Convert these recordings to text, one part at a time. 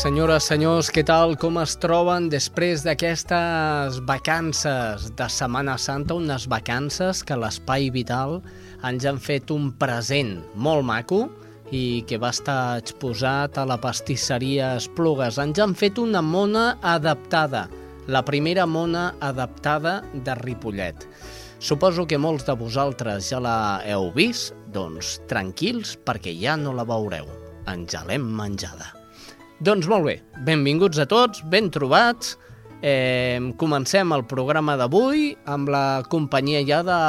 Senyores, senyors, què tal? Com es troben després d'aquestes vacances de Setmana Santa, unes vacances que l'Espai Vital ens han fet un present molt maco i que va estar exposat a la pastisseria Esplugues. Ens han fet una mona adaptada, la primera mona adaptada de Ripollet. Suposo que molts de vosaltres ja la heu vist, doncs tranquils perquè ja no la veureu. Ens l'hem menjada. Doncs molt bé, benvinguts a tots, ben trobats. Eh, comencem el programa d'avui amb la companyia ja de,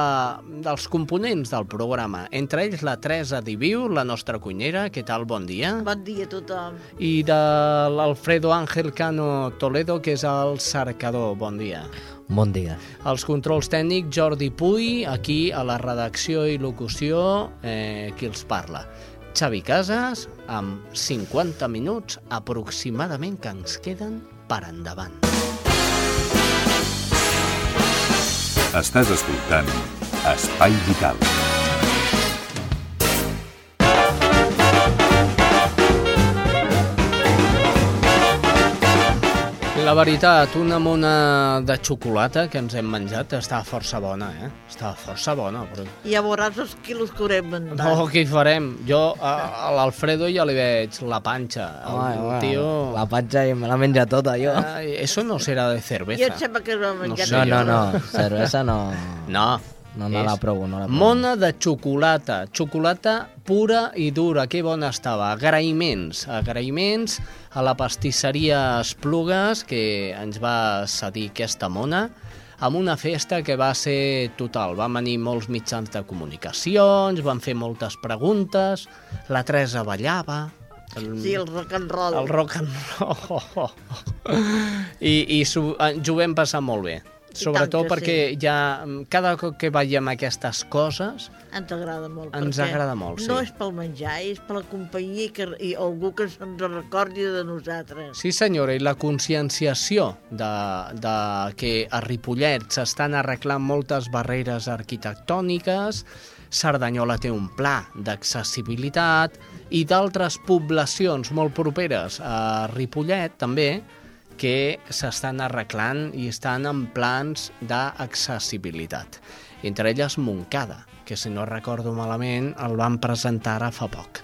dels components del programa. Entre ells la Teresa Diviu, la nostra cuinera. Què tal? Bon dia. Bon dia a tothom. I de l'Alfredo Ángel Cano Toledo, que és el cercador. Bon dia. Bon dia. Els controls tècnics, Jordi Puy, aquí a la redacció i locució, eh, qui els parla. Xavi Casas, amb 50 minuts aproximadament que ens queden per endavant. Estàs escoltant Espai Vital. La veritat, una mona de xocolata que ens hem menjat està força bona, eh? Està força bona. Però... Ja veuràs els quilos que haurem menjat. No, què hi farem? Jo a, a l'Alfredo ja li veig la panxa. El Home, home, tio... La patxa i me la menja tota, jo. Ai, eso no será de cerveza. Jo em sembla que no menjat sé No, no, no, cervesa no... No. No, no la provo, no la provo. Mona de xocolata, xocolata pura i dura, que bona estava. Agraïments, agraïments a la pastisseria Esplugues, que ens va cedir aquesta mona, amb una festa que va ser total. Van venir molts mitjans de comunicació, ens van fer moltes preguntes, la Teresa ballava, el, Sí, el rock and roll. el rock and roll. I, i s'ho- ens ho vam passar molt bé. Sobretot que perquè sí. ja mm, cada cop que veiem aquestes coses Ens agrada molt. Ens agrada molt, sí. No és pel menjar, és per la companyia i, que, i algú que se'ns recordi de nosaltres. Sí, senyora, i la conscienciació de, de que a Ripollet s'estan arreglant moltes barreres arquitectòniques, Cerdanyola té un pla d'accessibilitat i d'altres poblacions molt properes a Ripollet també que s'estan arreglant i estan en plans d'accessibilitat. Entre elles Montcada, que si no recordo malament el van presentar ara fa poc.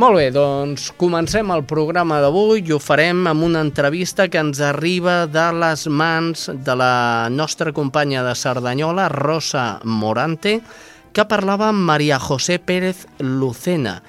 Molt bé, doncs comencem el programa d'avui i ho farem amb una entrevista que ens arriba de les mans de la nostra companya de Cerdanyola, Rosa Morante, que parlava amb Maria José Pérez Lucena.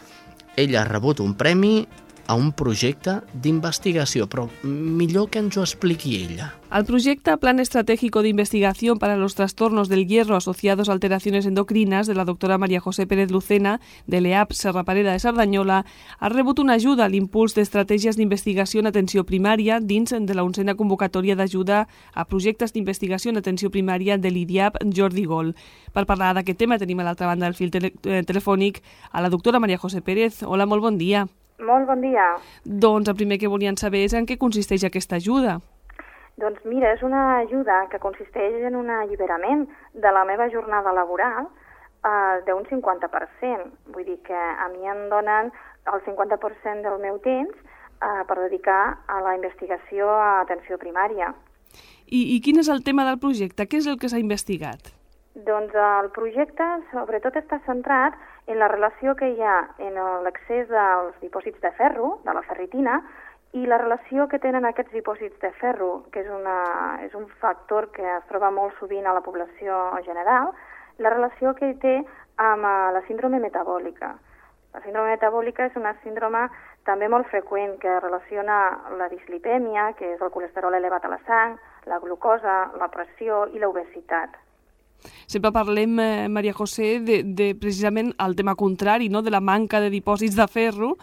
Ella ha rebut un premi a un projecte d'investigació, però millor que ens ho expliqui ella. Al proyecto Plan Estratégico de Investigación para los Trastornos del Hierro asociados a alteraciones endocrinas de la doctora María José Pérez Lucena, de l'EAP Serrapareda de Sardanyola, ha rebut una ajuda a l'impuls d'estratègies d'investigació en atenció primària dins de la oncena convocatòria d'ajuda a projectes d'investigació en atenció primària de l'IDIAP Jordi Gol. Per parlar d'aquest tema tenim a l'altra banda del fil eh, telefònic a la doctora Maria José Pérez. Hola, molt bon dia. Molt bon dia. Doncs el primer que volien saber és en què consisteix aquesta ajuda. Doncs mira, és una ajuda que consisteix en un alliberament de la meva jornada laboral eh, d'un 50%. Vull dir que a mi em donen el 50% del meu temps eh, per dedicar a la investigació a atenció primària. I, I quin és el tema del projecte? Què és el que s'ha investigat? Doncs el projecte sobretot està centrat en la relació que hi ha en l'accés als dipòsits de ferro, de la ferritina, i la relació que tenen aquests dipòsits de ferro, que és, una, és un factor que es troba molt sovint a la població general, la relació que hi té amb eh, la síndrome metabòlica. La síndrome metabòlica és una síndrome també molt freqüent que relaciona la dislipèmia, que és el colesterol elevat a la sang, la glucosa, la pressió i l'obesitat. Sempre parlem, eh, Maria José, de, de precisament el tema contrari, no? de la manca de dipòsits de ferro,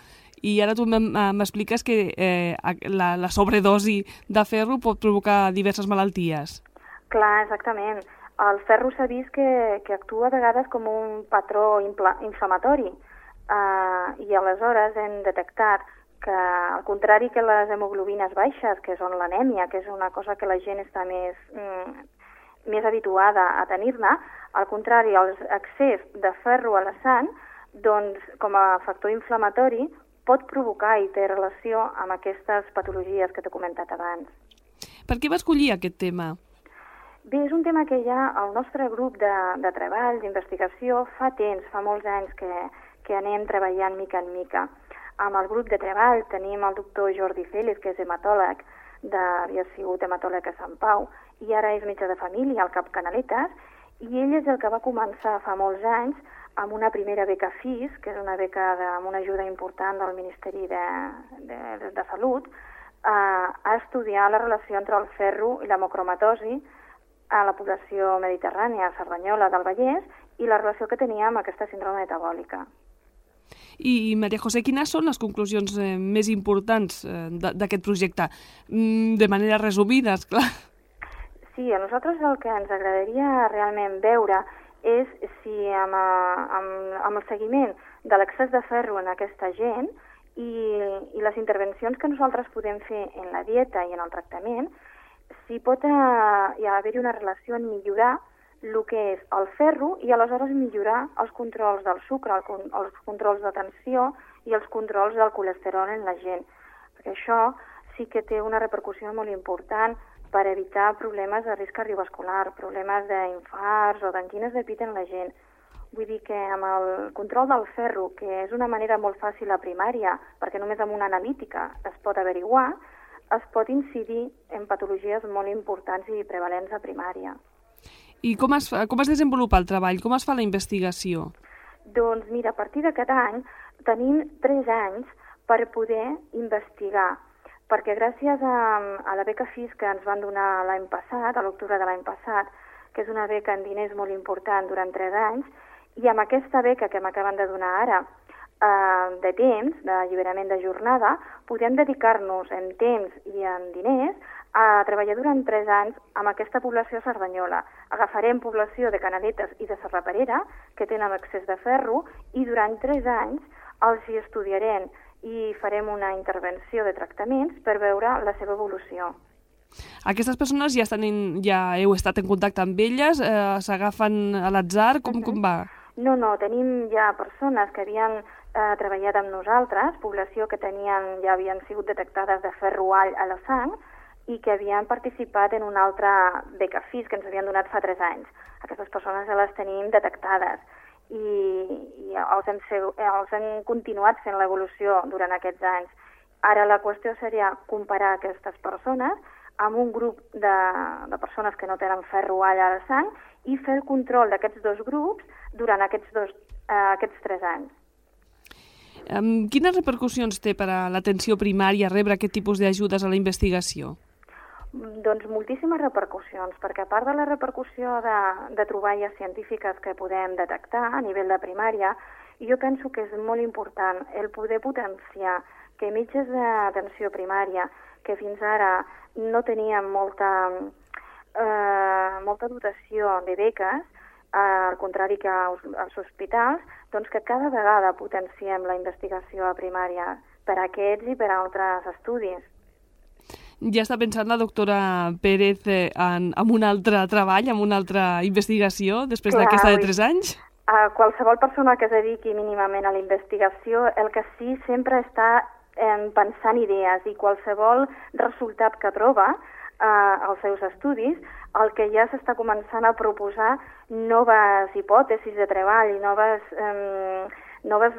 i ara tu m'expliques que eh, la, la sobredosi de ferro pot provocar diverses malalties. Clar, exactament. El ferro s'ha vist que, que actua a vegades com un patró inflamatori eh, i aleshores hem detectat que, al contrari que les hemoglobines baixes, que són l'anèmia, que és una cosa que la gent està més, mm, més habituada a tenir-ne, al contrari, el excés de ferro a la sang, doncs, com a factor inflamatori, pot provocar i té relació amb aquestes patologies que t'he comentat abans. Per què va escollir aquest tema? Bé, és un tema que ja el nostre grup de, de treball, d'investigació, fa temps, fa molts anys que, que anem treballant mica en mica. Amb el grup de treball tenim el doctor Jordi Félix, que és hematòleg, de, havia sigut hematòleg a Sant Pau, i ara és metge de família al Cap Canaletes, i ell és el que va començar fa molts anys amb una primera beca FIS, que és una beca de, amb una ajuda important del Ministeri de, de, de Salut, a, a estudiar la relació entre el ferro i l'hemocromatosi a la població mediterrània, a Cerdanyola del Vallès, i la relació que tenia amb aquesta síndrome metabòlica. I, Maria José, quines són les conclusions eh, més importants eh, d'aquest projecte? Mm, de manera resumida, clar. Sí, a nosaltres el que ens agradaria realment veure és si amb, eh, amb, amb el seguiment de l'excés de ferro en aquesta gent i, i les intervencions que nosaltres podem fer en la dieta i en el tractament, si pot eh, haver-hi una relació en millorar el que és el ferro i aleshores millorar els controls del sucre, el, els controls de tensió i els controls del colesterol en la gent. Perquè això sí que té una repercussió molt important per evitar problemes de risc cardiovascular, problemes d'infarts o d'angines de pit en la gent. Vull dir que amb el control del ferro, que és una manera molt fàcil a primària, perquè només amb una analítica es pot averiguar, es pot incidir en patologies molt importants i prevalents a primària. I com es, com es desenvolupa el treball? Com es fa la investigació? Doncs mira, a partir d'aquest any tenim tres anys per poder investigar perquè gràcies a, a la beca FIS que ens van donar l'any passat, a l'octubre de l'any passat, que és una beca en diners molt important durant tres anys, i amb aquesta beca que m'acaben de donar ara, eh, de temps, d'alliberament de jornada, podem dedicar-nos en temps i en diners a treballar durant tres anys amb aquesta població sardanyola. Agafarem població de canaletes i de serraperera que tenen excés de ferro i durant tres anys els hi estudiarem i farem una intervenció de tractaments per veure la seva evolució. Aquestes persones ja, estan in, ja heu estat en contacte amb elles? Eh, S'agafen a l'atzar? Com, uh -huh. com va? No, no, tenim ja persones que havien eh, treballat amb nosaltres, població que tenien, ja havien sigut detectades de ferroall a la sang i que havien participat en una altra beca FIS que ens havien donat fa tres anys. Aquestes persones ja les tenim detectades i, i els, hem, els hem continuat fent l'evolució durant aquests anys. Ara la qüestió seria comparar aquestes persones amb un grup de, de persones que no tenen ferro a la sang i fer el control d'aquests dos grups durant aquests, dos, eh, aquests tres anys. Quines repercussions té per a l'atenció primària rebre aquest tipus d'ajudes a la investigació? Doncs moltíssimes repercussions, perquè a part de la repercussió de, de troballes científiques que podem detectar a nivell de primària, jo penso que és molt important el poder potenciar que metges d'atenció primària, que fins ara no tenien molta, eh, molta dotació de beques, eh, al contrari que als, als hospitals, doncs que cada vegada potenciem la investigació a primària per a aquests i per a altres estudis ja està pensant la doctora Pérez eh, en, en un altre treball, en una altra investigació, després d'aquesta de tres anys? A qualsevol persona que es dediqui mínimament a la investigació, el que sí sempre està eh, pensant idees i qualsevol resultat que troba eh, als seus estudis, el que ja s'està començant a proposar noves hipòtesis de treball i noves... Eh, noves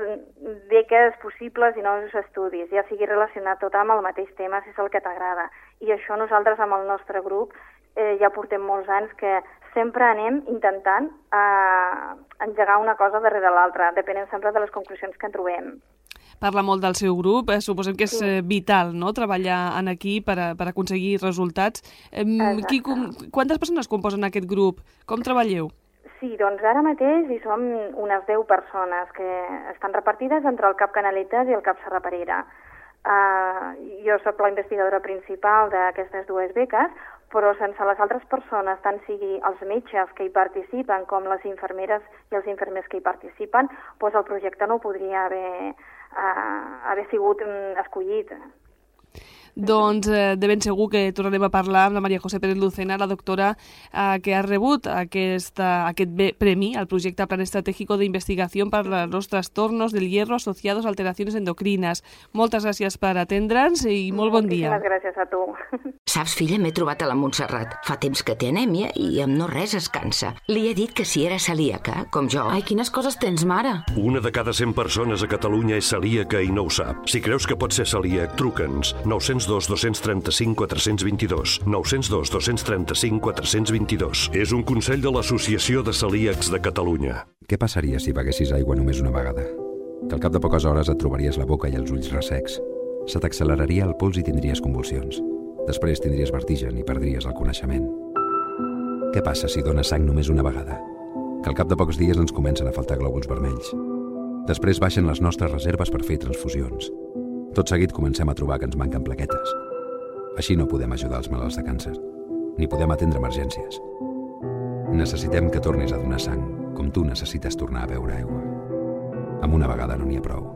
beques possibles i nous estudis, ja sigui relacionat tot amb el mateix tema, si és el que t'agrada. I això nosaltres amb el nostre grup eh, ja portem molts anys que sempre anem intentant eh, engegar una cosa darrere l'altra, depenent sempre de les conclusions que en trobem. Parla molt del seu grup, eh, suposem que és sí. vital no? treballar en aquí per, a, per aconseguir resultats. Eh, qui, com, quantes persones composen aquest grup? Com treballeu? Sí, doncs ara mateix hi som unes 10 persones que estan repartides entre el CAP Canaletes i el CAP Serraperera. Uh, jo sóc la investigadora principal d'aquestes dues beques, però sense les altres persones, tant sigui els metges que hi participen com les infermeres i els infermers que hi participen, doncs el projecte no podria haver, uh, haver sigut um, escollit. Doncs eh, de ben segur que tornarem a parlar amb la Maria José Pérez Lucena, la doctora eh, que ha rebut aquesta, aquest premi al projecte Plan Estratégico de Investigación para los Trastornos del Hierro asociados a alteraciones endocrinas. Moltes gràcies per atendre'ns i molt bon dia. Moltíssimes gràcies a tu. Saps, filla, m'he trobat a la Montserrat. Fa temps que té anèmia i amb no res es cansa. Li he dit que si era celíaca, com jo... Ai, quines coses tens, mare. Una de cada 100 persones a Catalunya és celíaca i no ho sap. Si creus que pot ser celíac, truca'ns. 902 235 422. 902 235 422. És un consell de l'Associació de Celíacs de Catalunya. Què passaria si beguessis aigua només una vegada? Que al cap de poques hores et trobaries la boca i els ulls ressecs. Se t'acceleraria el pols i tindries convulsions. Després tindries vertigen i perdries el coneixement. Què passa si dones sang només una vegada? Que al cap de pocs dies ens comencen a faltar glòbuls vermells. Després baixen les nostres reserves per fer transfusions. Tot seguit comencem a trobar que ens manquen plaquetes. Així no podem ajudar els malalts de càncer, ni podem atendre emergències. Necessitem que tornis a donar sang, com tu necessites tornar a beure aigua. Amb una vegada no n'hi ha prou.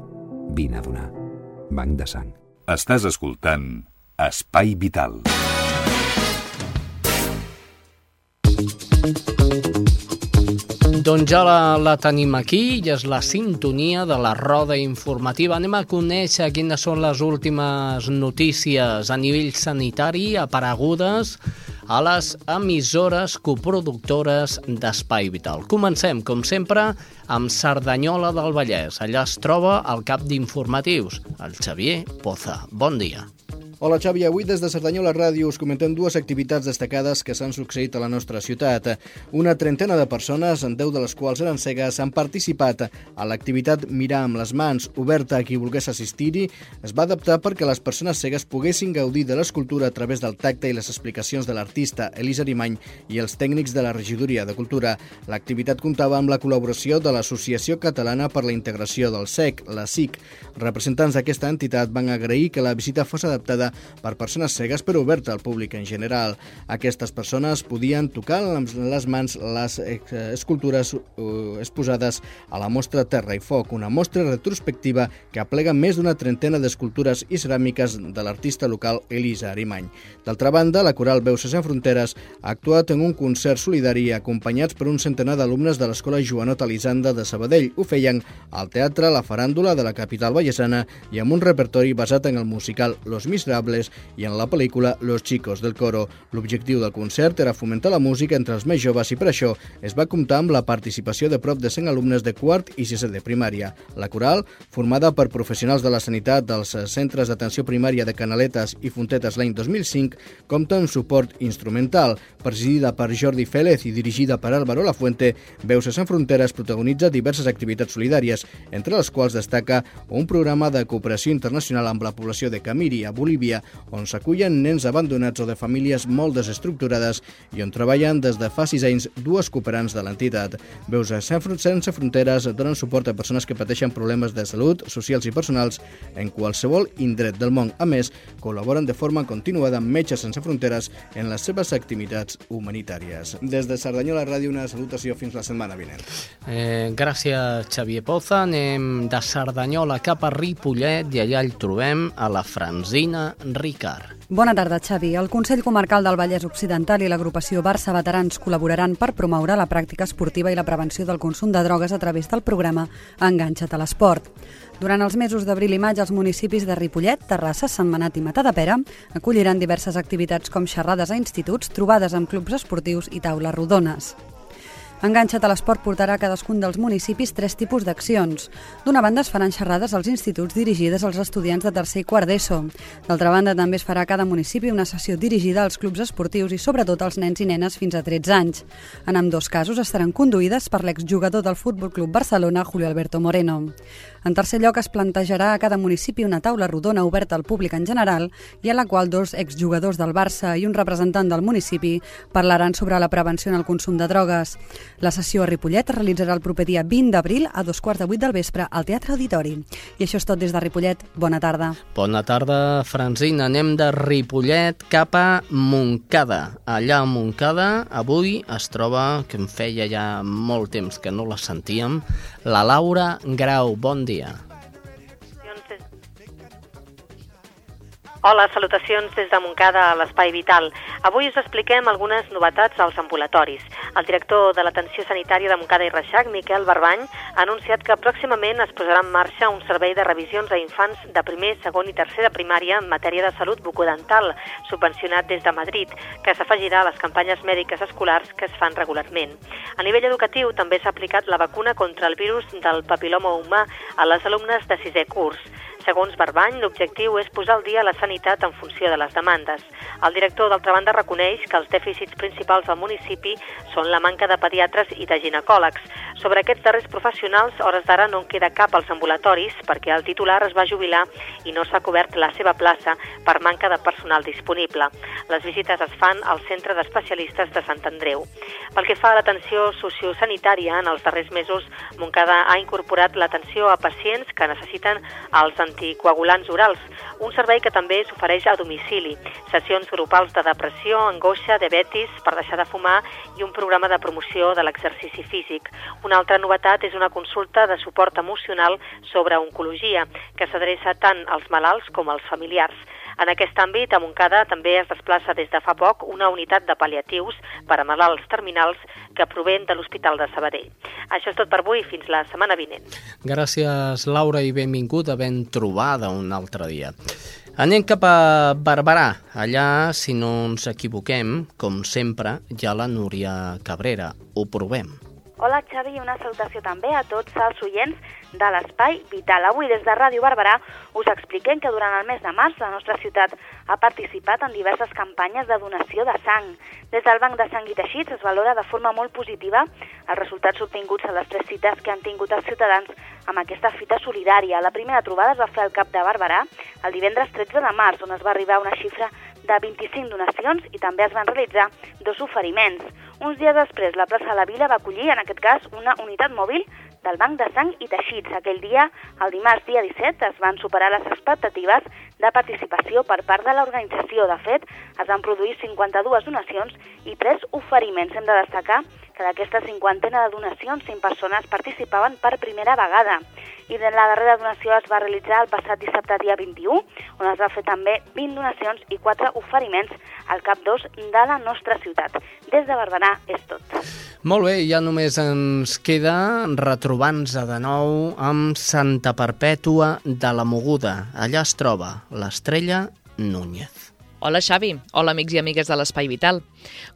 Vine a donar. Banc de sang. Estàs escoltant Espai Vital. Doncs ja la, la tenim aquí i és la sintonia de la roda informativa. Anem a conèixer quines són les últimes notícies a nivell sanitari aparegudes a les emissores coproductores d'Espai Vital. Comencem, com sempre, amb Cerdanyola del Vallès. Allà es troba el cap d'informatius, el Xavier Poza. Bon dia. Hola Xavi, avui des de Cerdanyola Ràdio us comentem dues activitats destacades que s'han succeït a la nostra ciutat. Una trentena de persones, en 10 de les quals eren cegues, han participat a l'activitat Mirar amb les mans, oberta a qui volgués assistir-hi. Es va adaptar perquè les persones cegues poguessin gaudir de l'escultura a través del tacte i les explicacions de l'artista Elisa Arimany i els tècnics de la Regidoria de Cultura. L'activitat comptava amb la col·laboració de l'Associació Catalana per la Integració del SEC, la SIC. Representants d'aquesta entitat van agrair que la visita fos adaptada per persones cegues però oberta al públic en general. Aquestes persones podien tocar amb les mans les escultures eh, exposades a la mostra Terra i Foc, una mostra retrospectiva que aplega més d'una trentena d'escultures i ceràmiques de l'artista local Elisa Arimany. D'altra banda, la coral Veus Sense Fronteres ha actuat en un concert solidari acompanyats per un centenar d'alumnes de l'escola Joanot Elisanda de Sabadell. Ho feien al Teatre La Faràndula de la capital vallesana i amb un repertori basat en el musical Los Miserables i en la pel·lícula Los Chicos del Coro. L'objectiu del concert era fomentar la música entre els més joves i per això es va comptar amb la participació de prop de 100 alumnes de quart i sisè de primària. La coral, formada per professionals de la sanitat dels centres d'atenció primària de Canaletes i Fontetes l'any 2005, compta amb suport instrumental. Presidida per Jordi Félez i dirigida per Álvaro Lafuente, Veus Sense Fronteres protagonitza diverses activitats solidàries, entre les quals destaca un programa de cooperació internacional amb la població de Camiri, a Bolívia, on s'acullen nens abandonats o de famílies molt desestructurades i on treballen des de fa sis anys dues cooperants de l'entitat. Veus Sense Fronteres donen suport a persones que pateixen problemes de salut, socials i personals en qualsevol indret del món. A més, col·laboren de forma continuada amb Metges Sense Fronteres en les seves activitats humanitàries. Des de Cerdanyola Ràdio, una salutació fins la setmana vinent. Eh, gràcies, Xavier Poza. Anem de Cerdanyola cap a Ripollet i allà el trobem a la Franzina Ricard. Bona tarda, Xavi. El Consell Comarcal del Vallès Occidental i l'agrupació Barça Veterans col·laboraran per promoure la pràctica esportiva i la prevenció del consum de drogues a través del programa Enganxa't a l'esport. Durant els mesos d'abril i maig, els municipis de Ripollet, Terrassa, Sant Manat i Matadepera acolliran diverses activitats com xerrades a instituts, trobades amb clubs esportius i taules rodones. Enganxa't a l'esport portarà a cadascun dels municipis tres tipus d'accions. D'una banda es faran xerrades als instituts dirigides als estudiants de tercer i quart d'ESO. D'altra banda també es farà a cada municipi una sessió dirigida als clubs esportius i sobretot als nens i nenes fins a 13 anys. En amb dos casos estaran conduïdes per l'exjugador del Futbol Club Barcelona, Julio Alberto Moreno. En tercer lloc, es plantejarà a cada municipi una taula rodona oberta al públic en general i a la qual dos exjugadors del Barça i un representant del municipi parlaran sobre la prevenció en el consum de drogues. La sessió a Ripollet es realitzarà el proper dia 20 d'abril a dos quarts de vuit del vespre al Teatre Auditori. I això és tot des de Ripollet. Bona tarda. Bona tarda, Franzina. Anem de Ripollet cap a Montcada. Allà a Montcada avui es troba, que em feia ja molt temps que no la sentíem, la Laura Grau. Bon dia. día. Hola, salutacions des de Montcada a l'Espai Vital. Avui us expliquem algunes novetats als ambulatoris. El director de l'Atenció Sanitària de Montcada i Reixac, Miquel Barbany, ha anunciat que pròximament es posarà en marxa un servei de revisions a infants de primer, segon i tercer de primària en matèria de salut bucodental, subvencionat des de Madrid, que s'afegirà a les campanyes mèdiques escolars que es fan regularment. A nivell educatiu també s'ha aplicat la vacuna contra el virus del papiloma humà a les alumnes de sisè curs. Segons Barbany, l'objectiu és posar al dia la sanitat en funció de les demandes. El director, d'altra banda, reconeix que els dèficits principals del municipi són la manca de pediatres i de ginecòlegs. Sobre aquests darrers professionals, hores d'ara no en queda cap als ambulatoris perquè el titular es va jubilar i no s'ha cobert la seva plaça per manca de personal disponible. Les visites es fan al Centre d'Especialistes de Sant Andreu. Pel que fa a l'atenció sociosanitària, en els darrers mesos Montcada ha incorporat l'atenció a pacients que necessiten els anticoagulants orals, un servei que també s'ofereix a domicili, sessions grupals de depressió, angoixa, diabetis, per deixar de fumar i un programa de promoció de l'exercici físic. Una altra novetat és una consulta de suport emocional sobre oncologia, que s'adreça tant als malalts com als familiars. En aquest àmbit, a Montcada també es desplaça des de fa poc una unitat de pal·liatius per a malalts terminals que provén de l'Hospital de Sabadell. Això és tot per avui, fins la setmana vinent. Gràcies, Laura, i benvinguda ben trobada un altre dia. Anem cap a Barberà. Allà, si no ens equivoquem, com sempre, hi ha la Núria Cabrera. Ho provem. Hola Xavi una salutació també a tots els oients de l'Espai Vital. Avui des de Ràdio Barberà us expliquem que durant el mes de març la nostra ciutat ha participat en diverses campanyes de donació de sang. Des del Banc de Sang i Teixits es valora de forma molt positiva els resultats obtinguts a les tres cites que han tingut els ciutadans amb aquesta fita solidària. La primera trobada es va fer al Cap de Barberà el divendres 13 de març, on es va arribar a una xifra 25 donacions i també es van realitzar dos oferiments. Uns dies després, la plaça de la Vila va acollir, en aquest cas, una unitat mòbil del Banc de Sang i Teixits. Aquell dia, el dimarts dia 17, es van superar les expectatives de participació per part de l'organització. De fet, es van produir 52 donacions i 3 oferiments. Hem de destacar que d'aquesta cinquantena de donacions, 5 persones participaven per primera vegada. I de la darrera donació es va realitzar el passat dissabte dia 21, on es va fer també 20 donacions i 4 oferiments al cap 2 de la nostra ciutat. Des de Barberà és tot. Molt bé, ja només ens queda retrobar-nos de nou amb Santa Perpètua de la Moguda. Allà es troba l'estrella Núñez. Hola Xavi, hola amics i amigues de l'Espai Vital.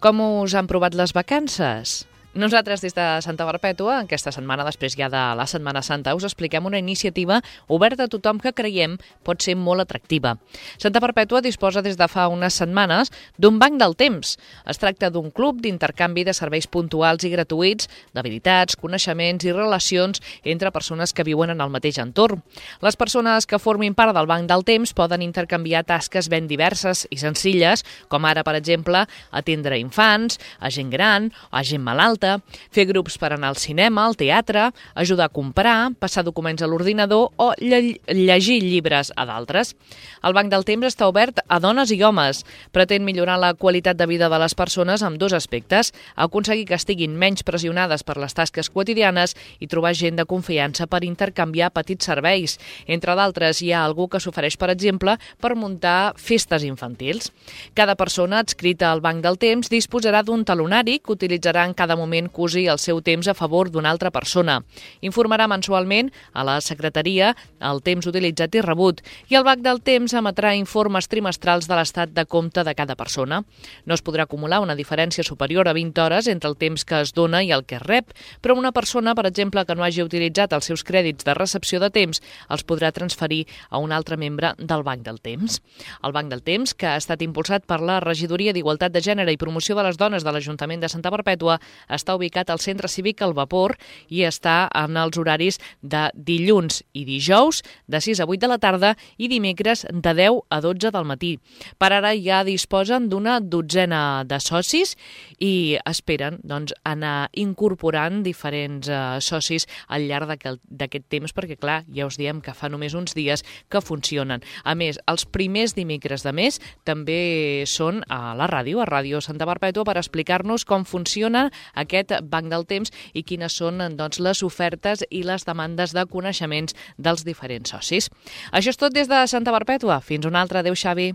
Com us han provat les vacances? Nosaltres, des de Santa Perpètua, aquesta setmana, després ja de la Setmana Santa, us expliquem una iniciativa oberta a tothom que creiem pot ser molt atractiva. Santa Perpètua disposa des de fa unes setmanes d'un banc del temps. Es tracta d'un club d'intercanvi de serveis puntuals i gratuïts, d'habilitats, coneixements i relacions entre persones que viuen en el mateix entorn. Les persones que formin part del banc del temps poden intercanviar tasques ben diverses i senzilles, com ara, per exemple, atendre infants, a gent gran a gent malalta, alta, fer grups per anar al cinema, al teatre, ajudar a comprar, passar documents a l'ordinador o lle llegir llibres a d'altres. El Banc del Temps està obert a dones i homes. Pretén millorar la qualitat de vida de les persones amb dos aspectes, aconseguir que estiguin menys pressionades per les tasques quotidianes i trobar gent de confiança per intercanviar petits serveis. Entre d'altres, hi ha algú que s'ofereix, per exemple, per muntar festes infantils. Cada persona adscrita al Banc del Temps disposarà d'un talonari que utilitzarà en cada moment que usi el seu temps a favor d'una altra persona. Informarà mensualment a la secretaria el temps utilitzat i rebut i el banc del temps emetrà informes trimestrals de l'estat de compte de cada persona. No es podrà acumular una diferència superior a 20 hores entre el temps que es dona i el que es rep, però una persona, per exemple, que no hagi utilitzat els seus crèdits de recepció de temps, els podrà transferir a un altre membre del Banc del Temps. El Banc del Temps, que ha estat impulsat per la Regidoria d'Igualtat de Gènere i Promoció de les Dones de l'Ajuntament de Santa Perpètua, està ubicat al Centre Cívic El Vapor i està en els horaris de dilluns i dijous, de 6 a 8 de la tarda i dimecres de 10 a 12 del matí. Per ara ja disposen d'una dotzena de socis i esperen doncs, anar incorporant diferents eh, socis al llarg d'aquest temps, perquè clar, ja us diem que fa només uns dies que funcionen. A més, els primers dimecres de mes també són a la ràdio, a Ràdio Santa Perpètua, per explicar-nos com funciona aquest banc del temps i quines són doncs, les ofertes i les demandes de coneixements dels diferents socis. Això és tot des de Santa Perpètua. Fins una altra. Adéu, Xavi.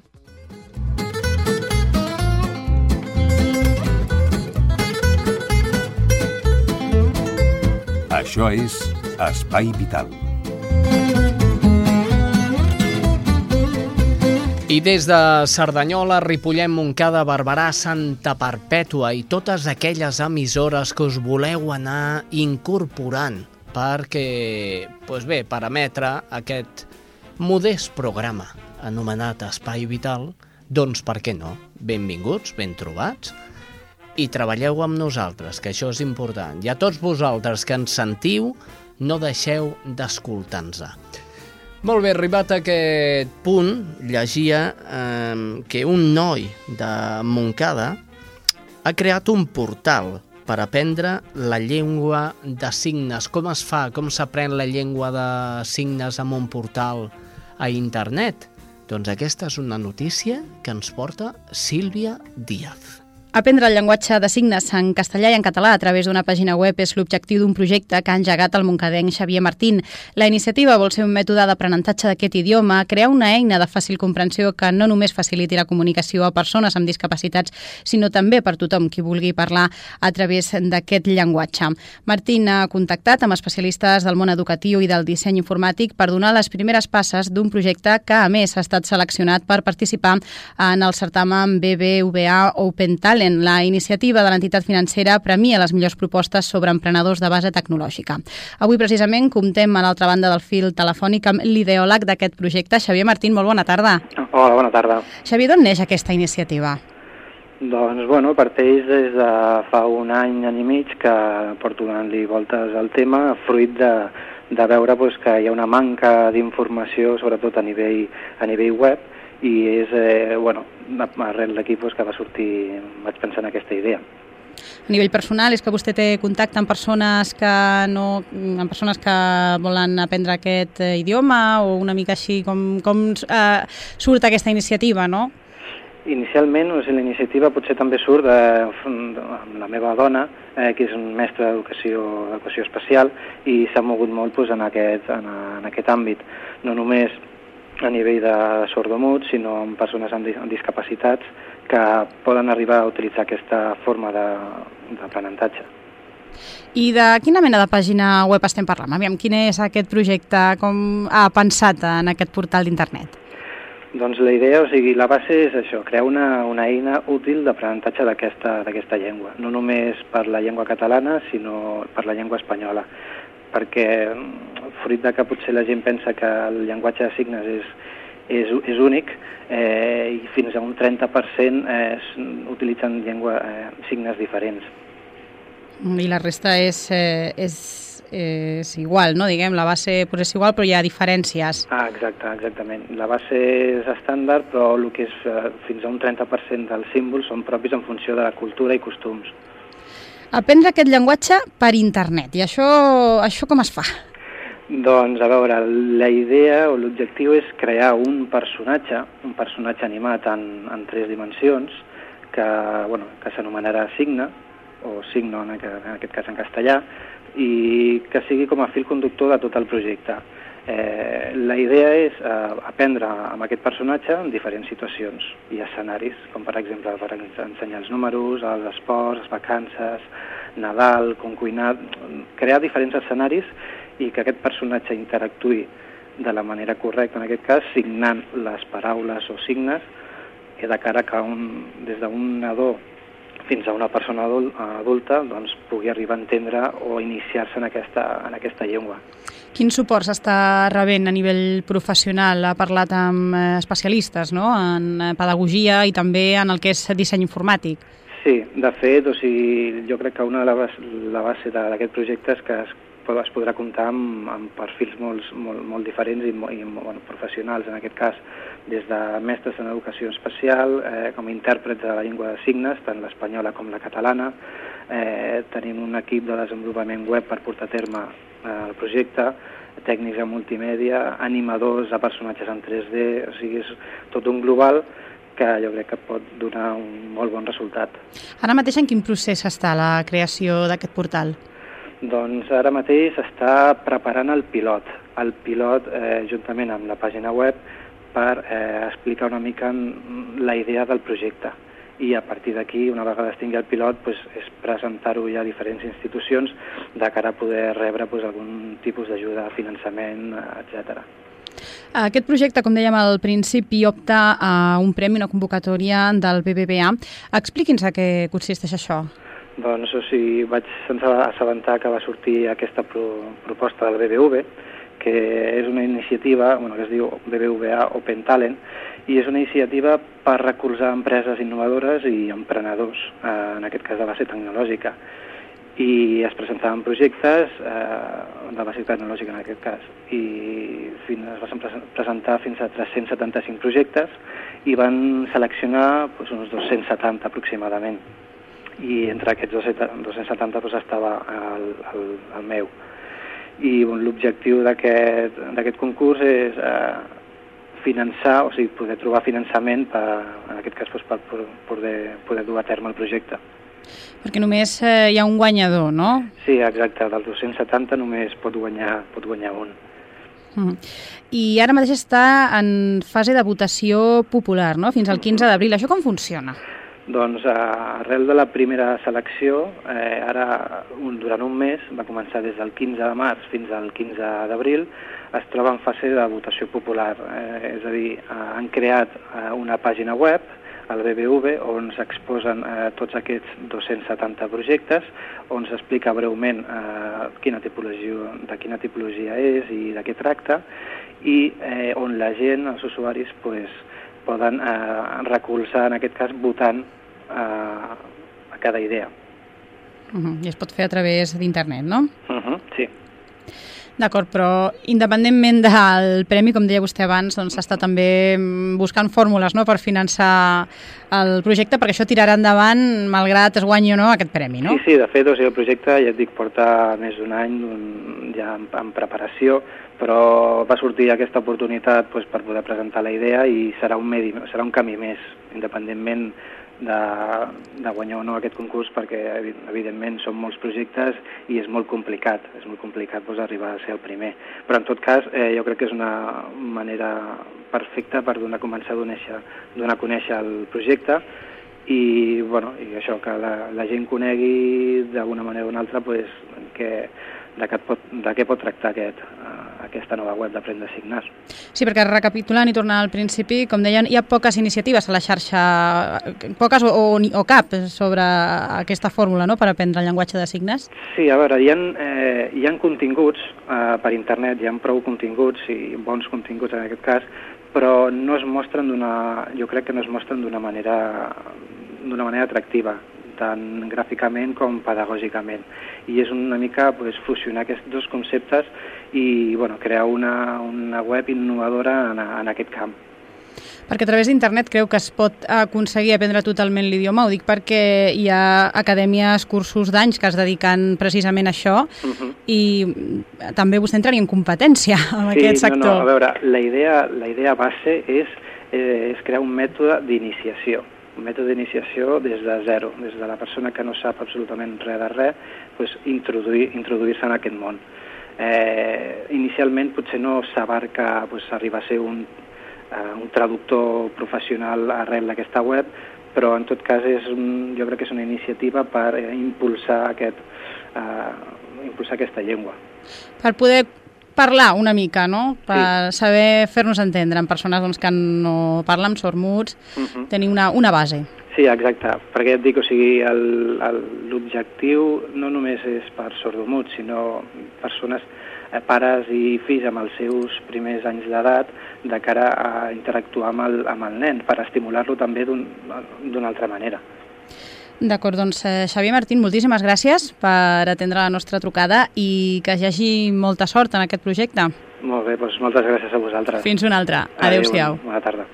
Això és Espai Vital. I des de Cerdanyola, Ripollet, Montcada, Barberà, Santa Perpètua i totes aquelles emissores que us voleu anar incorporant perquè, doncs bé, per emetre aquest modest programa anomenat Espai Vital, doncs per què no? Benvinguts, ben trobats, i treballeu amb nosaltres, que això és important. I a tots vosaltres que ens sentiu, no deixeu d'escoltar-nos. Molt bé, arribat a aquest punt, llegia eh, que un noi de Montcada ha creat un portal per aprendre la llengua de signes. Com es fa? Com s'aprèn la llengua de signes amb un portal a internet? Doncs aquesta és una notícia que ens porta Sílvia Díaz. Aprendre el llenguatge de signes en castellà i en català a través d'una pàgina web és l'objectiu d'un projecte que ha engegat el moncadenc Xavier Martín. La iniciativa vol ser un mètode d'aprenentatge d'aquest idioma, crear una eina de fàcil comprensió que no només faciliti la comunicació a persones amb discapacitats, sinó també per tothom qui vulgui parlar a través d'aquest llenguatge. Martín ha contactat amb especialistes del món educatiu i del disseny informàtic per donar les primeres passes d'un projecte que, a més, ha estat seleccionat per participar en el certamen BBVA Open Talent Talent, la iniciativa de l'entitat financera premia les millors propostes sobre emprenedors de base tecnològica. Avui, precisament, comptem a l'altra banda del fil telefònic amb l'ideòleg d'aquest projecte, Xavier Martín. Molt bona tarda. Hola, bona tarda. Xavier, d'on neix aquesta iniciativa? Doncs, bueno, parteix des de fa un any, any i mig, que porto donant-li voltes al tema, fruit de, de veure pues, que hi ha una manca d'informació, sobretot a nivell, a nivell web, i és, eh, bueno, arrel d'aquí pues, que va sortir, vaig pensar en aquesta idea. A nivell personal, és que vostè té contacte amb persones que no, amb persones que volen aprendre aquest eh, idioma o una mica així com, com eh, surt aquesta iniciativa, no? Inicialment, o sigui, la iniciativa potser també surt de, de, de la meva dona, eh, que és un mestre d'educació especial, i s'ha mogut molt pues, en, aquest, en, en aquest àmbit. No només a nivell de sordomuts, sinó amb persones amb, amb discapacitats que poden arribar a utilitzar aquesta forma d'aprenentatge. I de quina mena de pàgina web estem parlant? Aviam, quin és aquest projecte? Com ha pensat en aquest portal d'internet? Doncs la idea, o sigui, la base és això, crear una, una eina útil d'aprenentatge d'aquesta llengua, no només per la llengua catalana, sinó per la llengua espanyola perquè fruit de que potser la gent pensa que el llenguatge de signes és, és, és únic eh, i fins a un 30% eh, utilitzen llengua, eh, signes diferents. I la resta és, eh, és, és igual, no? Diguem, la base pues, és igual, però hi ha diferències. Ah, exacte, exactament. La base és estàndard, però el que és eh, fins a un 30% dels símbols són propis en funció de la cultura i costums. Aprendre aquest llenguatge per internet. I això, això com es fa? Doncs, a veure, la idea o l'objectiu és crear un personatge, un personatge animat en, en tres dimensions, que, bueno, que s'anomenarà Signe, o Signo en aquest, en aquest cas en castellà, i que sigui com a fil conductor de tot el projecte. Eh, la idea és eh, aprendre amb aquest personatge en diferents situacions i escenaris, com per exemple per ensenyar els números, els esports, les vacances, Nadal, com cuinar, crear diferents escenaris i que aquest personatge interactuï de la manera correcta, en aquest cas, signant les paraules o signes que de cara que un, des d'un nadó fins a una persona adulta doncs, pugui arribar a entendre o iniciar-se en, aquesta, en aquesta llengua. Quin suport s'està rebent a nivell professional? Ha parlat amb eh, especialistes no? en eh, pedagogia i també en el que és disseny informàtic. Sí, de fet, o sigui, jo crec que una de la, la base d'aquest projecte és que es es podrà comptar amb, amb perfils molt, molt, molt diferents i, i bueno, professionals, en aquest cas des de mestres en educació especial, eh, com a intèrprets de la llengua de signes, tant l'espanyola com la catalana. Eh, tenim un equip de desenvolupament web per portar a terme eh, el projecte, tècnics en multimèdia, animadors a personatges en 3D, o sigui, és tot un global que jo crec que pot donar un molt bon resultat. Ara mateix en quin procés està la creació d'aquest portal? Doncs ara mateix s'està preparant el pilot, el pilot eh, juntament amb la pàgina web per eh, explicar una mica la idea del projecte i a partir d'aquí, una vegada es tingui el pilot, pues, és presentar-ho ja a diferents institucions de cara a poder rebre pues, algun tipus d'ajuda, finançament, etc. Aquest projecte, com dèiem al principi, opta a un premi, una convocatòria del BBVA. Expliqui'ns a què consisteix això. Doncs o sigui, vaig assabentar que va sortir aquesta pro proposta del BBV, que és una iniciativa bueno, que es diu BBVA Open Talent, i és una iniciativa per recolzar empreses innovadores i emprenedors, eh, en aquest cas de base tecnològica. I es presentaven projectes eh, de base tecnològica en aquest cas, i fins, es van presentar fins a 375 projectes i van seleccionar doncs, uns 270 aproximadament i entre aquests 270 doncs, estava el, el, el meu. I bon, l'objectiu d'aquest concurs és eh, finançar, o sigui, poder trobar finançament per, en aquest cas doncs, per poder, poder dur a terme el projecte. Perquè només eh, hi ha un guanyador, no? Sí, exacte, dels 270 només pot guanyar, pot guanyar un. Mm. I ara mateix està en fase de votació popular, no? Fins al 15 d'abril. Això com funciona? Doncs arrel de la primera selecció, eh, ara un, durant un mes, va començar des del 15 de març fins al 15 d'abril, es troba en fase de votació popular. Eh, és a dir, eh, han creat eh, una pàgina web, al BBV, on s'exposen eh, tots aquests 270 projectes, on s'explica breument eh, quina tipologia, de quina tipologia és i de què tracta, i eh, on la gent, els usuaris, pues, poden eh, recolzar, en aquest cas, votant a, a cada idea. Uh -huh. I es pot fer a través d'internet, no? Uh -huh, sí. D'acord, però independentment del premi, com deia vostè abans, doncs s'està també buscant fórmules no?, per finançar el projecte, perquè això tirarà endavant malgrat es guanyi o no aquest premi, no? Sí, sí, de fet, o sigui, el projecte, ja et dic, porta més d'un any ja en, en preparació, però va sortir aquesta oportunitat doncs, per poder presentar la idea i serà un, medi, serà un camí més, independentment de, de guanyar o no aquest concurs perquè evidentment són molts projectes i és molt complicat, és molt complicat doncs, arribar a ser el primer. Però en tot cas eh, jo crec que és una manera perfecta per donar, començar a donar, donar a conèixer el projecte i, bueno, i això, que la, la gent conegui d'alguna manera o una altra pues, que, de, què pot, de què pot tractar aquest, aquesta nova web d'Aprendre a Signar. Sí, perquè recapitulant i tornant al principi, com deien, hi ha poques iniciatives a la xarxa, poques o, o, o cap sobre aquesta fórmula no?, per aprendre el llenguatge de signes? Sí, a veure, hi ha, eh, hi ha continguts eh, per internet, hi ha prou continguts i bons continguts en aquest cas, però no es mostren d'una, jo crec que no es mostren d'una manera d'una manera atractiva tant gràficament com pedagògicament. I és una mica pues, fusionar aquests dos conceptes i bueno, crear una, una web innovadora en, en aquest camp. Perquè a través d'internet creu que es pot aconseguir aprendre totalment l'idioma? Ho dic perquè hi ha acadèmies, cursos d'anys que es dediquen precisament a això uh -huh. i també vostè entraria en competència en sí, aquest sector. No, no, a veure, la idea, la idea base és, eh, és crear un mètode d'iniciació un mètode d'iniciació des de zero, des de la persona que no sap absolutament res de res, pues, introduir-se introduir en aquest món Eh, inicialment potser no s'abarca pues, arribar a ser un, eh, un traductor professional arrel d'aquesta web, però en tot cas és un, jo crec que és una iniciativa per eh, impulsar, aquest, eh, impulsar aquesta llengua. Per poder parlar una mica, no? Per sí. saber fer-nos entendre amb persones doncs, que no parlen, sormuts, uh -huh. tenir una, una base. Sí, exacte, perquè et dic, o sigui, l'objectiu no només és per sordomuts, sinó persones, eh, pares i fills amb els seus primers anys d'edat de cara a interactuar amb el, amb el nen, per estimular-lo també d'una un, altra manera. D'acord, doncs eh, Xavier Martín, moltíssimes gràcies per atendre la nostra trucada i que hi hagi molta sort en aquest projecte. Molt bé, doncs moltes gràcies a vosaltres. Fins una altra. Adéu-siau. Adéu, bona tarda.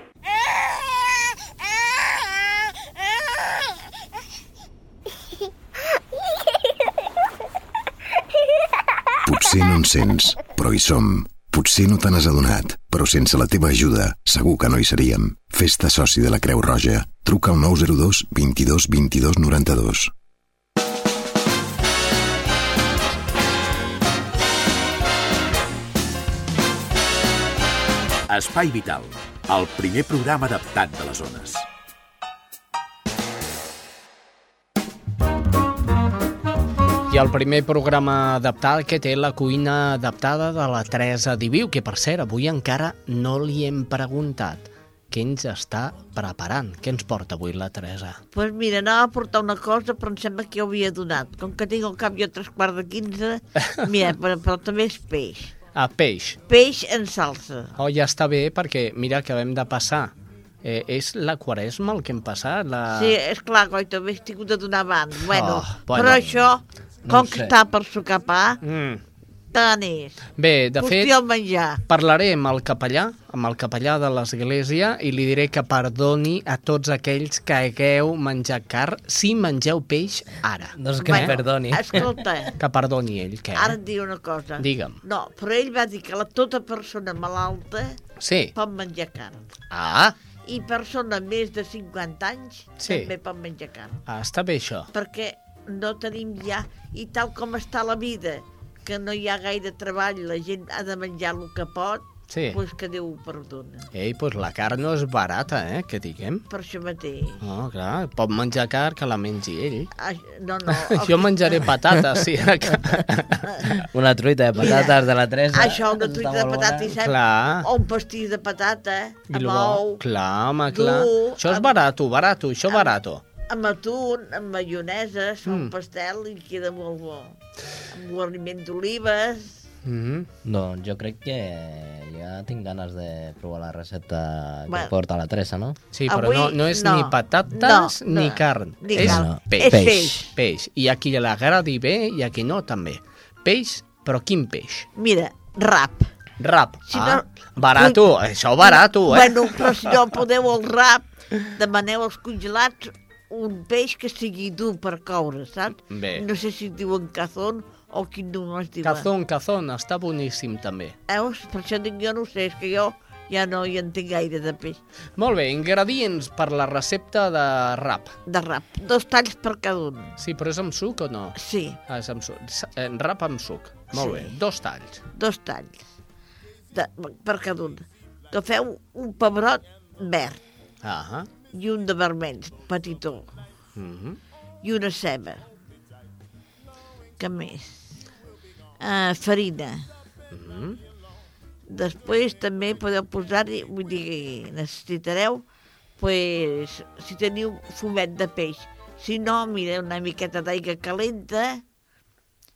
Potser no en sents, però hi som. Potser no te n'has adonat, però sense la teva ajuda segur que no hi seríem. Festa soci de la Creu Roja. Truca al 902 22 22 92. Espai Vital, el primer programa adaptat de les zones. I el primer programa adaptat que té la cuina adaptada de la Teresa Diviu, que per cert, avui encara no li hem preguntat què ens està preparant. Què ens porta avui la Teresa? Doncs pues mira, anava a portar una cosa, però em sembla que ja ho havia donat. Com que tinc el cap jo a tres quarts de quinze, mira, però, però també és peix. Ah, peix. Peix en salsa. Oh, ja està bé, perquè mira que hem de passar Eh, és la quaresma el que hem passat? La... Sí, és clar, coi, també he tingut de donar abans. Bueno, oh, bueno, però això no Com que està per sucar pa, mm. tant és. Bé, de fet, menjar. parlaré amb el capellà, amb el capellà de l'església, i li diré que perdoni a tots aquells que hagueu menjat car si mengeu peix ara. Doncs que bueno, perdoni. Escolta. Que perdoni ell, què? Ara et diré una cosa. Digue'm. No, però ell va dir que la tota persona malalta sí. pot menjar carn. Ah, i persona més de 50 anys sí. també pot menjar carn. Ah, està bé això. Perquè no tenim ja, i tal com està la vida, que no hi ha gaire treball, la gent ha de menjar el que pot, sí. pues que Déu ho perdona. Ei, pues la carn no és barata, eh, que diguem. Per això mateix. No, clar, pot menjar carn que la mengi ell. Ah, no, no. jo menjaré patates, sí. una truita de patates de la Teresa. Això, una truita de patates, i clar. o un pastís de patata, amb ou. Clar, home, clar. Dur, això és amb... barato, barato, això és barato amb atún, amb maionesa, fa mm. un pastel i queda molt bo. Amb guarniment d'olives... Mm -hmm. No, jo crec que ja tinc ganes de provar la recepta bueno, que porta la Teresa, no? Sí, però Avui, no, no és no, ni patates no, ni no, carn. Ni és carn. peix. És peix. Peix. I a qui l'agradi bé i a qui no, també. Peix, però quin peix? Mira, rap. Rap. Si ah, no, barato, pues, això barato, eh? Bueno, però si no podeu el rap, demaneu els congelats un peix que sigui dur per coure, saps? Bé. No sé si diuen cazón o quin nom es diu. Cazón, cazón, està boníssim també. Veus? Per això dic jo no sé, és que jo ja no hi entenc gaire de peix. Molt bé, ingredients per la recepta de rap. De rap, dos talls per cada un. Sí, però és amb suc o no? Sí. Ah, és amb suc. En rap amb suc. Molt sí. bé, dos talls. Dos talls de, per cada un. Agafeu un pebrot verd. Ah i un de vermell, petitó. Mm -hmm. I una ceba. Què més? Uh, farina. Mm -hmm. Després també podeu posar-hi, vull dir, necessitareu, pues, si teniu fumet de peix. Si no, mira, una miqueta d'aigua calenta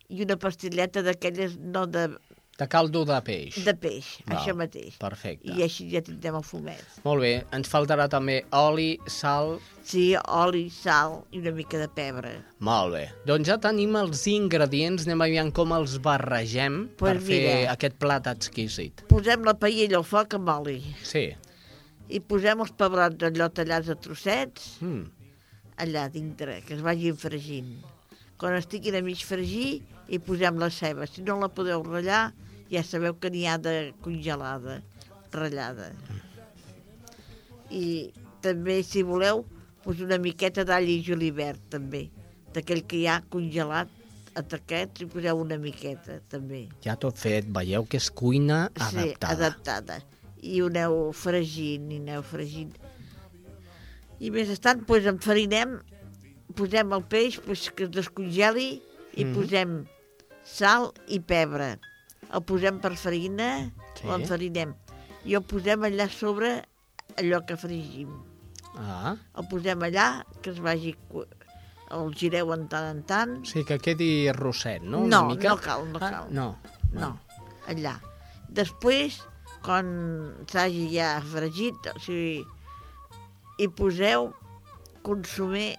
i una pastilleta d'aquelles, no de de caldo de peix. De peix, Val, això mateix. Perfecte. I així ja tindrem el fumet. Molt bé, ens faltarà també oli, sal... Sí, oli, sal i una mica de pebre. Molt bé. Doncs ja tenim els ingredients, anem aviam com els barregem pues per mira, fer aquest plat exquisit. Posem la paella al foc amb oli. Sí. I posem els pebrots allò tallats a trossets, mm. allà dintre, que es vagin fregint. Quan estiguin a mig fregir, i posem la ceba. Si no la podeu ratllar, ja sabeu que n'hi ha de congelada, ratllada. I també, si voleu, pues una miqueta d'all i julivert, també, d'aquell que hi ha congelat ataquets i poseu una miqueta, també. Ja tot fet, veieu que és cuina Sí, adaptada. adaptada. I ho aneu fregint, i aneu fregint. I més estant, doncs enfarinem, posem el peix pues, que es descongeli i Mhm. posem sal i pebre. El posem per farina, Sí. l'enfarinem. I el posem allà sobre allò que fregim. Ah, El posem allà, que es vagi... El gireu en tant en tant. sí, que quedi rosset, no? No, Una mica? no cal, no Ah, cal. no, No, allà. Després, quan s'hagi ja fregit, o sigui, hi poseu consomer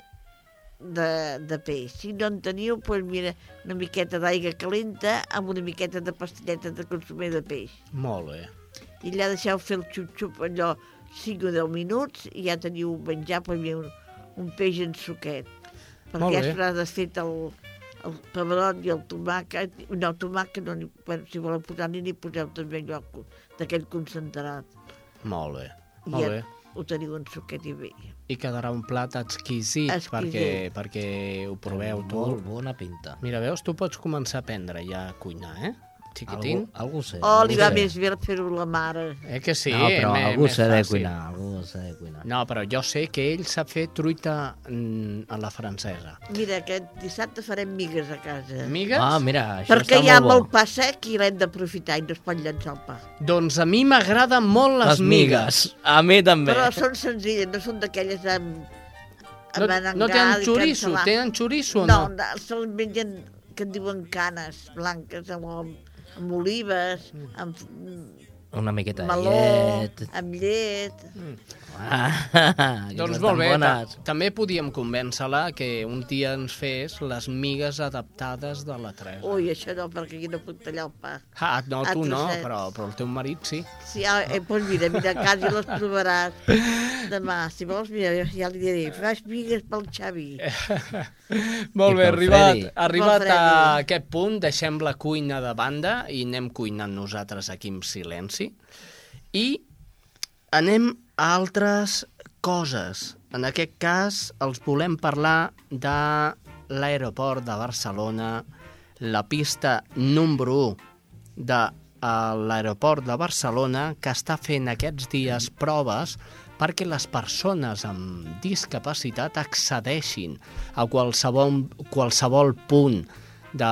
de, de peix. Si no en teniu, doncs mira, una miqueta d'aigua calenta amb una miqueta de pastilleta de consomer de peix. Molt bé. I allà deixeu fer el xup-xup allò 5 o 10 minuts i ja teniu menjar per mi un, un peix en suquet. Perquè ja s'ha desfet el, el pebrot i el tomàquet. No, el tomàquet no, bueno, si voleu posar-n'hi, n'hi poseu també allò d'aquell concentrat. Molt bé. I Molt ja bé. ho teniu en suquet i bé. I quedarà un plat exquisit, Exquisit. perquè, perquè ho proveu tu. Molt bona pinta. Mira, veus, tu pots començar a aprendre ja a cuinar, eh? Xiquitín. Algú, algú sé. Oh, li va sé. més bé fer-ho la mare. Eh que sí? no, però me- algú s'ha de cuinar, algú s'ha de cuinar. No, però jo sé que ell sap fer truita mm, a la francesa. Mira, aquest dissabte farem migues a casa. Migues? Ah, mira, això Perquè està hi ha molt pa sec i l'hem d'aprofitar i no es pot llançar el pa. Doncs a mi m'agraden molt les, Les migues. A mi també. Però són senzilles, no són d'aquelles amb... No, no tenen xoriço? Tenen xoriço o no? No, no se'ls mengen, que en diuen canes blanques, amb, amb olives, Mm. amb Una miqueta meló, de llet. amb llet... Ah, que Doncs molt bé, ta també podíem convèncer-la que un dia ens fes les migues adaptades de la Teresa. Ui, això no, perquè aquí no puc tallar el pa. Ah, no, A tu no, però, però el teu marit sí. Sí, ah, eh, doncs mira, mira, a casa les provaràs demà. Si vols, mira, ja li diré, fas migues pel Xavi. Molt I bé, arribat, Freddy. arribat a aquest punt, deixem la cuina de banda i anem cuinant nosaltres aquí en silenci. I anem a altres coses. En aquest cas, els volem parlar de l'aeroport de Barcelona, la pista número 1 de a l'aeroport de Barcelona que està fent aquests dies proves perquè les persones amb discapacitat accedeixin a qualsevol, qualsevol punt de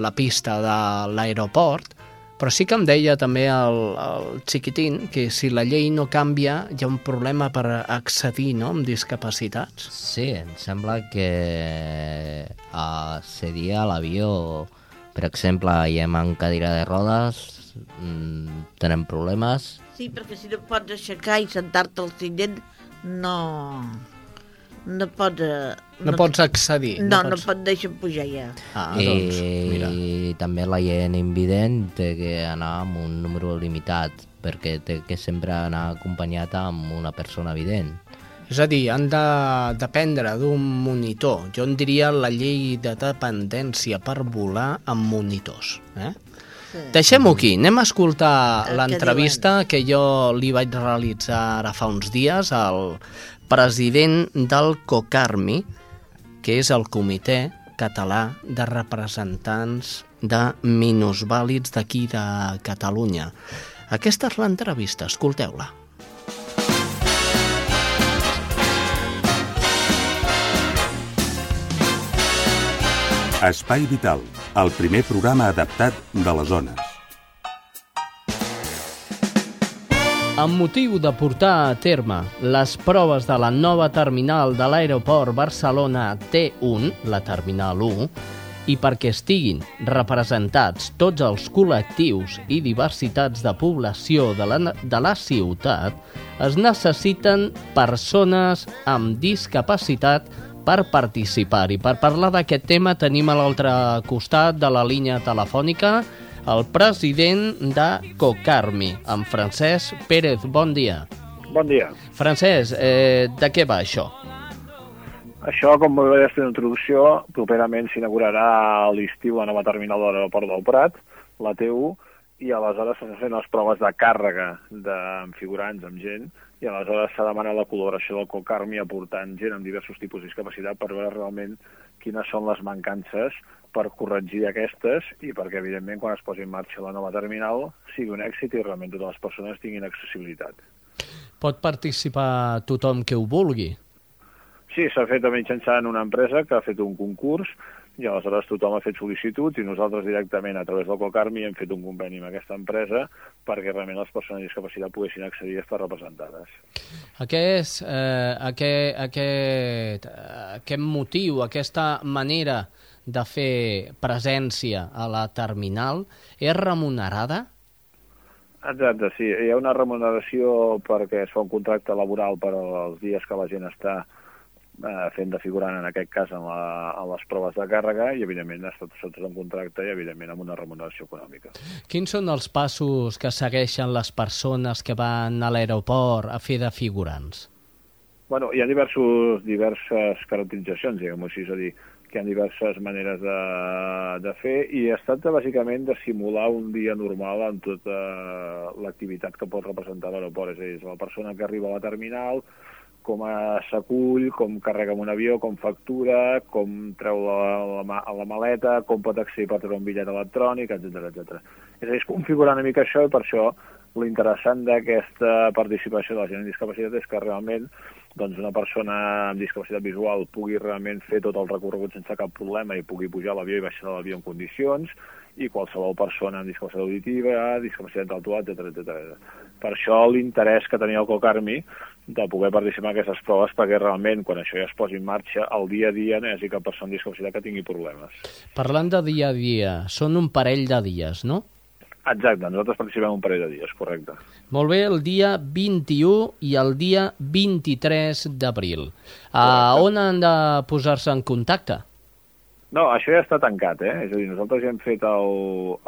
la pista de l'aeroport, però sí que em deia també el, el xiquitín que si la llei no canvia hi ha un problema per accedir no, amb discapacitats. Sí, em sembla que uh, seria a l'avió, per exemple, hi hem en cadira de rodes, mm, tenen problemes, Sí, perquè si no pots aixecar i sentar-te al seient, no... No pots... eh, No pots accedir. No, no no, pots- no et deixen pujar ja. Ah, I, doncs, mira. també la gent invident té que anar amb un número limitat, perquè té que sempre anar acompanyat amb una persona evident. És a dir, han de dependre d'un monitor. Jo en diria la llei de dependència per volar amb monitors. Eh? Sí. Deixem-ho aquí. Anem a escoltar l'entrevista que jo li vaig realitzar ara fa uns dies al president del COCARMI, que és el Comitè Català de Representants de Minusvàlids d'aquí de Catalunya. Aquesta és l'entrevista, escolteu-la. Espai Vital, el primer programa adaptat de les zones. Amb motiu de portar a terme les proves de la nova terminal de l'aeroport Barcelona T1, la terminal 1, i perquè estiguin representats tots els col·lectius i diversitats de població de la, de la ciutat, es necessiten persones amb discapacitat per participar-hi. Per parlar d'aquest tema tenim a l'altre costat de la línia telefònica el president de COCARMI, en Francesc Pérez. Bon dia. Bon dia. Francesc, eh, de què va això? Això, com bé vaig fer introducció, properament s'inaugurarà a l'estiu la nova terminal de l'aeroport del Prat, la T1, i aleshores s'han fet les proves de càrrega amb figurants, amb gent, i aleshores s'ha demanat la col·laboració del COCARMI aportant gent amb diversos tipus de discapacitat per veure realment quines són les mancances per corregir aquestes i perquè, evidentment, quan es posi en marxa la nova terminal sigui un èxit i realment totes les persones tinguin accessibilitat. Pot participar tothom que ho vulgui? Sí, s'ha fet mitjançant una empresa que ha fet un concurs i aleshores tothom ha fet sol·licitud i nosaltres directament a través del Cocarmi hem fet un conveni amb aquesta empresa perquè realment les persones amb discapacitat poguessin accedir a estar representades. Aquest, eh, aquest, aquest, aquest motiu, aquesta manera de fer presència a la terminal és remunerada? Exacte, sí. Hi ha una remuneració perquè es fa un contracte laboral per als dies que la gent està eh, fent de figurant, en aquest cas, en, la, en les proves de càrrega i, evidentment, està sota un contracte i, evidentment, amb una remuneració econòmica. Quins són els passos que segueixen les persones que van a l'aeroport a fer de figurants? Bueno, hi ha diversos, diverses caracteritzacions, diguem-ho així, és a dir, que hi ha diverses maneres de, de fer i es tracta bàsicament de simular un dia normal en tota l'activitat que pot representar l'aeroport, és a dir, és la persona que arriba a la terminal, com s'acull, com carrega un avió, com factura, com treu la, la, la maleta, com pot accedir per treure un bitllet electrònic, etc etc. És a dir, és configurar una mica això i per això l'interessant d'aquesta participació de la gent amb discapacitat és que realment doncs una persona amb discapacitat visual pugui realment fer tot el recorregut sense cap problema i pugui pujar a l'avió i baixar de l'avió en condicions, i qualsevol persona amb discapacitat auditiva, discapacitat intel·lectual, etc etc. Per això l'interès que tenia el Cocarmi de poder participar en aquestes proves perquè realment, quan això ja es posi en marxa, el dia a dia no hi hagi cap persona amb discapacitat que tingui problemes. Parlant de dia a dia, són un parell de dies, no? Exacte, nosaltres participem un parell de dies, correcte. Molt bé, el dia 21 i el dia 23 d'abril. A on han de posar-se en contacte? No, això ja està tancat, eh? És a dir, nosaltres ja hem fet el,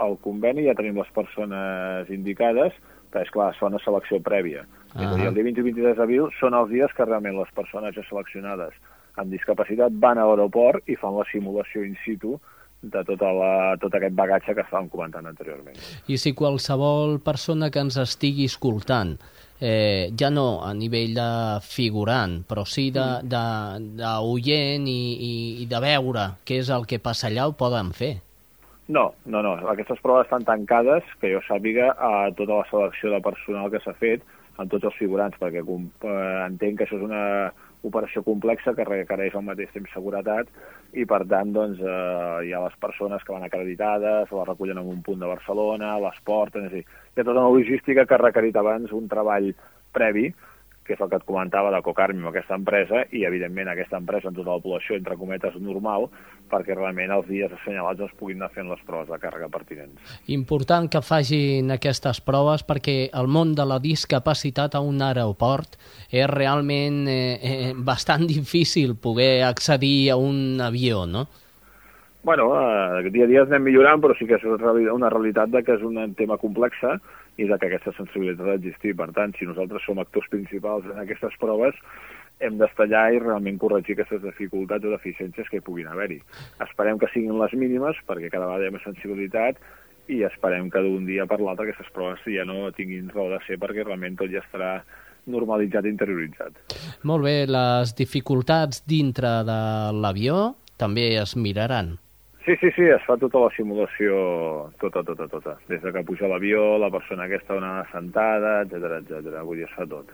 el conveni, ja tenim les persones indicades, però és clar, es fa una selecció prèvia. Ah. És a dir, el dia 20 i 23 d'abril són els dies que realment les persones ja seleccionades amb discapacitat van a l'aeroport i fan la simulació in situ de tota la, tot aquest bagatge que estàvem comentant anteriorment. I si qualsevol persona que ens estigui escoltant, eh, ja no a nivell de figurant, però sí d'oient i, i, i de veure què és el que passa allà, ho poden fer? No, no, no. Aquestes proves estan tancades, que jo sàpiga, a tota la selecció de personal que s'ha fet, amb tots els figurants, perquè eh, entenc que això és una operació complexa que requereix al mateix temps seguretat i, per tant, doncs, eh, hi ha les persones que van acreditades, les recullen en un punt de Barcelona, les porten, és a dir, hi ha tota una logística que ha requerit abans un treball previ que és el que et comentava de Cocarmi amb aquesta empresa, i evidentment aquesta empresa en tota la població, entre cometes, normal, perquè realment els dies assenyalats es puguin anar fent les proves de càrrega pertinents. Important que facin aquestes proves perquè el món de la discapacitat a un aeroport és realment eh, eh, bastant difícil poder accedir a un avió, no? Bueno, eh, dia a dia anem millorant, però sí que és una realitat de que és un tema complexa i de que aquesta sensibilitat ha d'existir. Per tant, si nosaltres som actors principals en aquestes proves, hem d'estallar i realment corregir aquestes dificultats o deficiències que hi puguin haver-hi. Esperem que siguin les mínimes, perquè cada vegada hi ha més sensibilitat, i esperem que d'un dia per l'altre aquestes proves ja no tinguin raó de ser, perquè realment tot ja estarà normalitzat i interioritzat. Molt bé, les dificultats dintre de l'avió també es miraran. Sí, sí, sí, es fa tota la simulació, tota, tota, tota. Des de que puja l'avió, la persona aquesta on ha sentada, etc etc. Vull dir, es fa tot.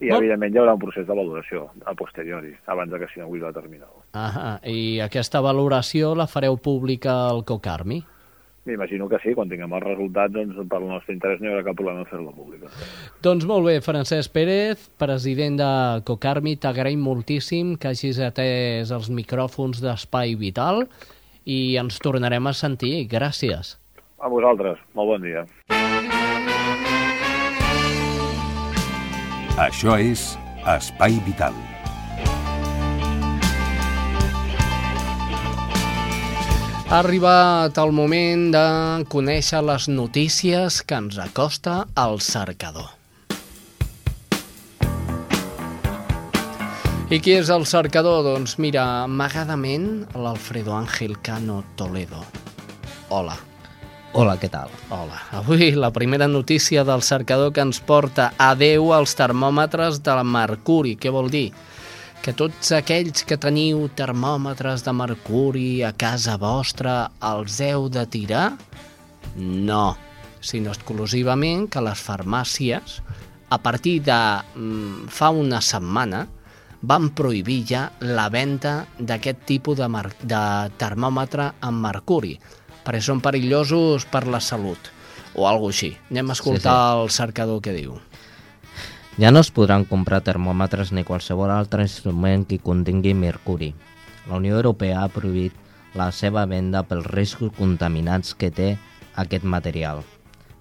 I, bon. evidentment, hi haurà un procés de valoració a posteriori, abans de que s'inauguri la terminal. Ah, I aquesta valoració la fareu pública al COCARMI? M'imagino que sí, quan tinguem els resultats, doncs, per al nostre interès no hi haurà cap problema en fer-la pública. Doncs molt bé, Francesc Pérez, president de Cocarmi, t'agraïm moltíssim que hagis atès els micròfons d'Espai Vital i ens tornarem a sentir. Gràcies. A vosaltres. Molt bon dia. Això és Espai Vital. Ha arribat el moment de conèixer les notícies que ens acosta al cercador. I qui és el cercador? Doncs mira, amagadament l'Alfredo Ángel Cano Toledo. Hola. Hola, què tal? Hola. Avui la primera notícia del cercador que ens porta a 10 als termòmetres del mercuri. Què vol dir? Que tots aquells que teniu termòmetres de mercuri a casa vostra els heu de tirar? No, sinó exclusivament que les farmàcies, a partir de mm, fa una setmana, van prohibir ja la venda d'aquest tipus de, de termòmetre amb mercuri perquè són perillosos per la salut, o alguna així. Anem a escoltar sí, sí. el cercador que diu. Ja no es podran comprar termòmetres ni qualsevol altre instrument que contingui mercuri. La Unió Europea ha prohibit la seva venda pels riscos contaminants que té aquest material.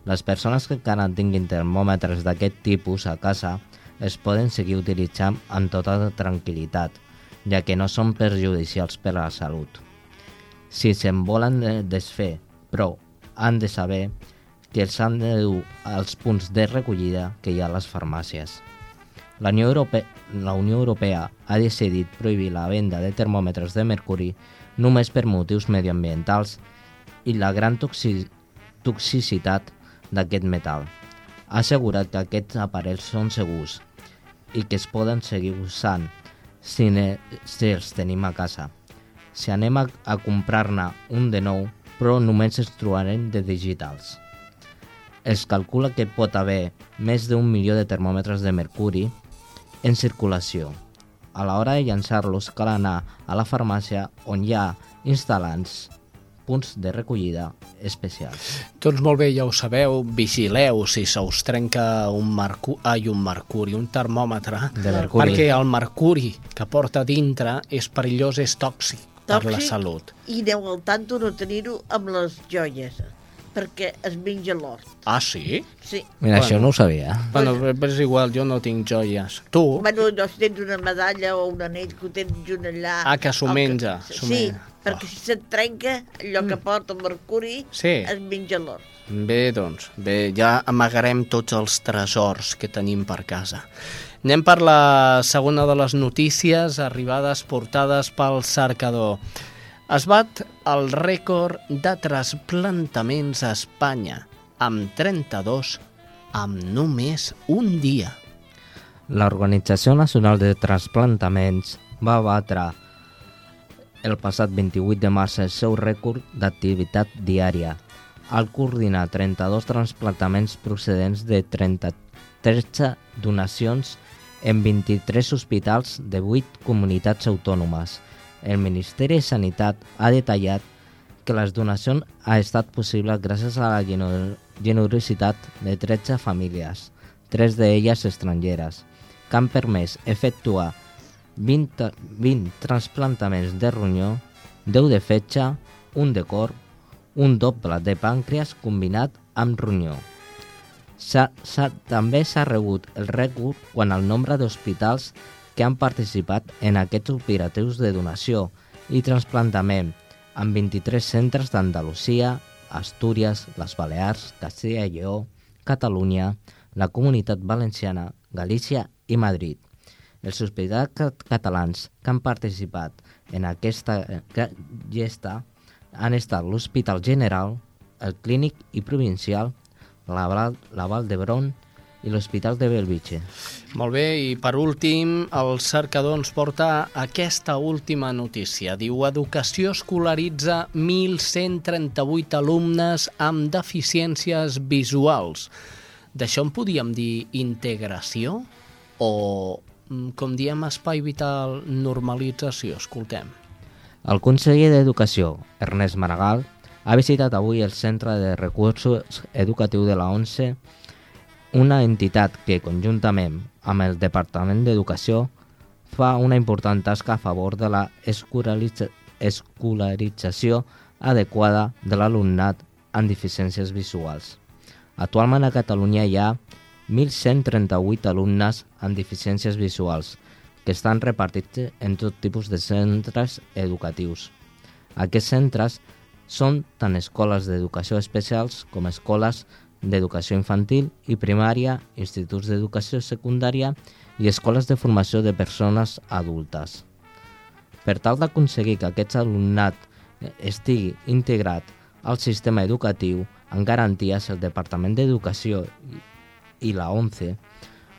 Les persones que encara tinguin termòmetres d'aquest tipus a casa es poden seguir utilitzant amb tota tranquil·litat, ja que no són perjudicials per a la salut si se'n volen desfer, però han de saber que els han de dur als punts de recollida que hi ha a les farmàcies. La Unió, Europea, la Unió Europea ha decidit prohibir la venda de termòmetres de mercuri només per motius medioambientals i la gran toxi toxicitat d'aquest metal. Ha assegurat que aquests aparells són segurs i que es poden seguir usant si, ne, si els tenim a casa si anem a, a comprar-ne un de nou, però només es trobarem de digitals. Es calcula que pot haver més d'un milió de termòmetres de mercuri en circulació. A l'hora de llançar-los cal anar a la farmàcia on hi ha instal·lants punts de recollida especials. Doncs molt bé, ja ho sabeu, vigileu si se us trenca un, mercu ai, un mercuri, un termòmetre, de mercuri. perquè el mercuri que porta dintre és perillós, és tòxic per la salut. I aneu al tanto no tenir-ho amb les joies, perquè es menja l'or. Ah, sí? Sí. Mira, bueno, això no ho sabia. Bueno, però és igual, jo no tinc joies. Tu? Bueno, no, si tens una medalla o un anell que ho tens junt allà... Ah, que s'ho menja. Que... Sí, menja. Perquè oh. si se't trenca, allò que mm. porta el mercuri sí. es menja l'or. Bé, doncs, bé, ja amagarem tots els tresors que tenim per casa. Anem per la segona de les notícies arribades portades pel cercador. Es bat el rècord de trasplantaments a Espanya, amb 32 amb només un dia. L'Organització Nacional de Transplantaments va batre el passat 28 de març el seu rècord d'activitat diària al coordinar 32 transplantaments procedents de 30, 13 donacions en 23 hospitals de 8 comunitats autònomes. El Ministeri de Sanitat ha detallat que les donacions ha estat possible gràcies a la generositat de 13 famílies, tres d'elles estrangeres, que han permès efectuar 20, 20 transplantaments de ronyó, 10 de fetge, un de cor, un doble de pàncreas combinat amb ronyó. S també s'ha rebut el rècord quan el nombre d'hospitals que han participat en aquests operatius de donació i transplantament amb 23 centres d'Andalusia, Astúries, les Balears, Castella i Lleó, Catalunya, la Comunitat Valenciana, Galícia i Madrid. Els hospitals catalans que han participat en aquesta gesta han estat l'Hospital General, el Clínic i Provincial la Val, la Val d'Hebron i l'Hospital de Belvitge. Molt bé, i per últim, el cercador ens porta aquesta última notícia. Diu, Educació escolaritza 1.138 alumnes amb deficiències visuals. D'això en podíem dir integració o, com diem, espai vital, normalització? Escoltem. El conseller d'Educació, Ernest Maragall, ha visitat avui el Centre de Recursos Educatius de la ONCE, una entitat que, conjuntament amb el Departament d'Educació, fa una important tasca a favor de la escolaritza escolarització adequada de l'alumnat amb deficiències visuals. Actualment a Catalunya hi ha 1.138 alumnes amb deficiències visuals que estan repartits en tot tipus de centres educatius. Aquests centres són tant escoles d'educació especials com escoles d'educació infantil i primària, instituts d'educació secundària i escoles de formació de persones adultes. Per tal d'aconseguir que aquest alumnat estigui integrat al sistema educatiu, en garanties, el Departament d'Educació i la ONCE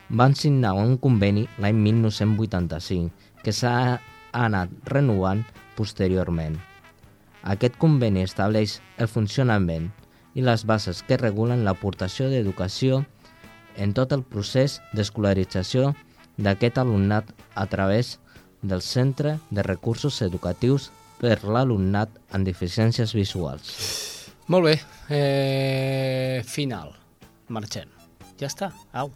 van signar un conveni l'any 1985 que s'ha anat renovant posteriorment. Aquest conveni estableix el funcionament i les bases que regulen l'aportació d'educació en tot el procés d'escolarització d'aquest alumnat a través del Centre de Recursos Educatius per l'alumnat amb deficiències visuals. Molt bé, eh, final. Marxem. Ja està, au.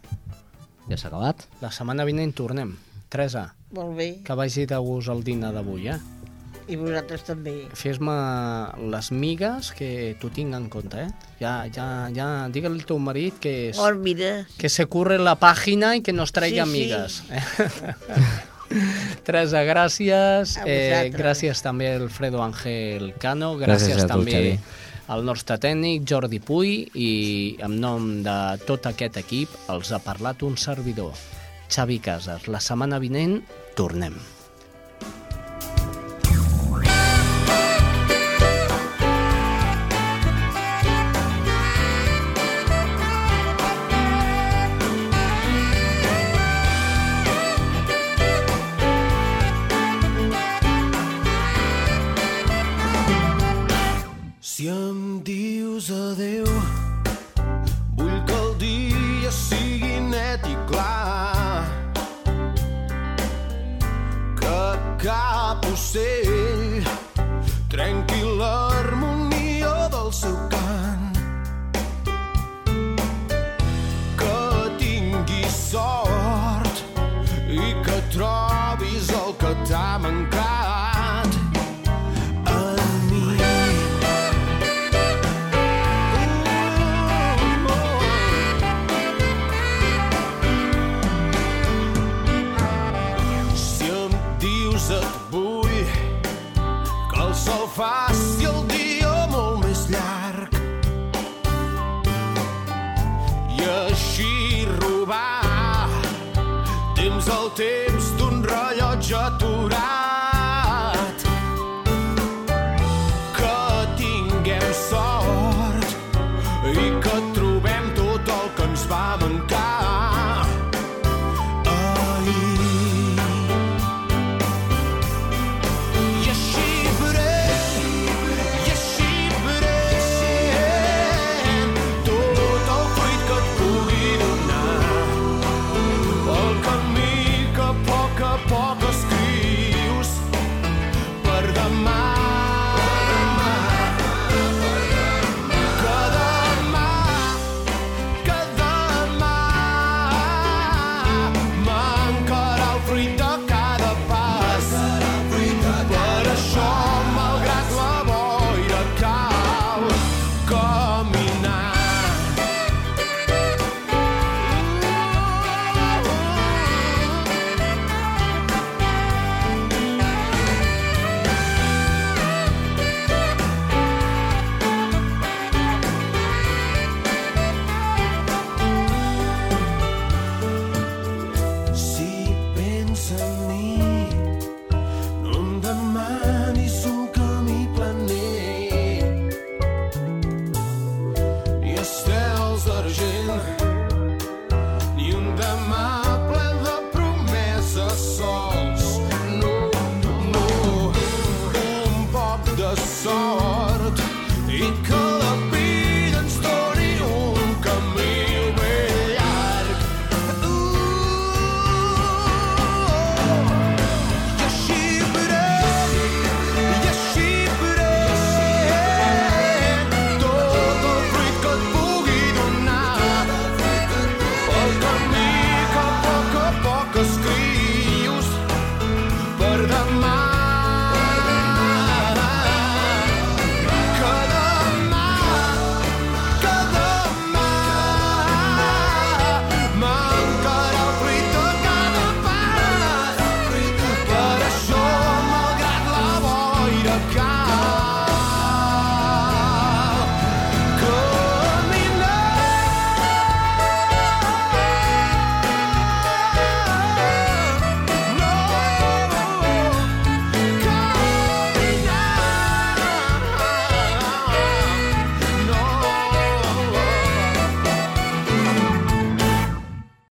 Ja s'ha acabat? La setmana vinent tornem. Teresa, Molt bé. que vagi de gust el dinar d'avui, eh? I vosaltres també. Fes-me les migues que t'ho tinc en compte, eh? Ja, ja, ja, digue al teu marit que, es, Oh, mira. que se curre la pàgina i que nos traiga Sí, sí. amigues. Teresa, gràcies. A Eh, gràcies també al Alfredo Ángel Cano. Gràcies Gràcies, a tu, també Xavi. Al nostre tècnic, Jordi Puy, i en nom de tot aquest equip els ha parlat un servidor, Xavi Casas. La setmana vinent tornem. Si em dius adeu, vull que el dia sigui net i clar. Que cap ocell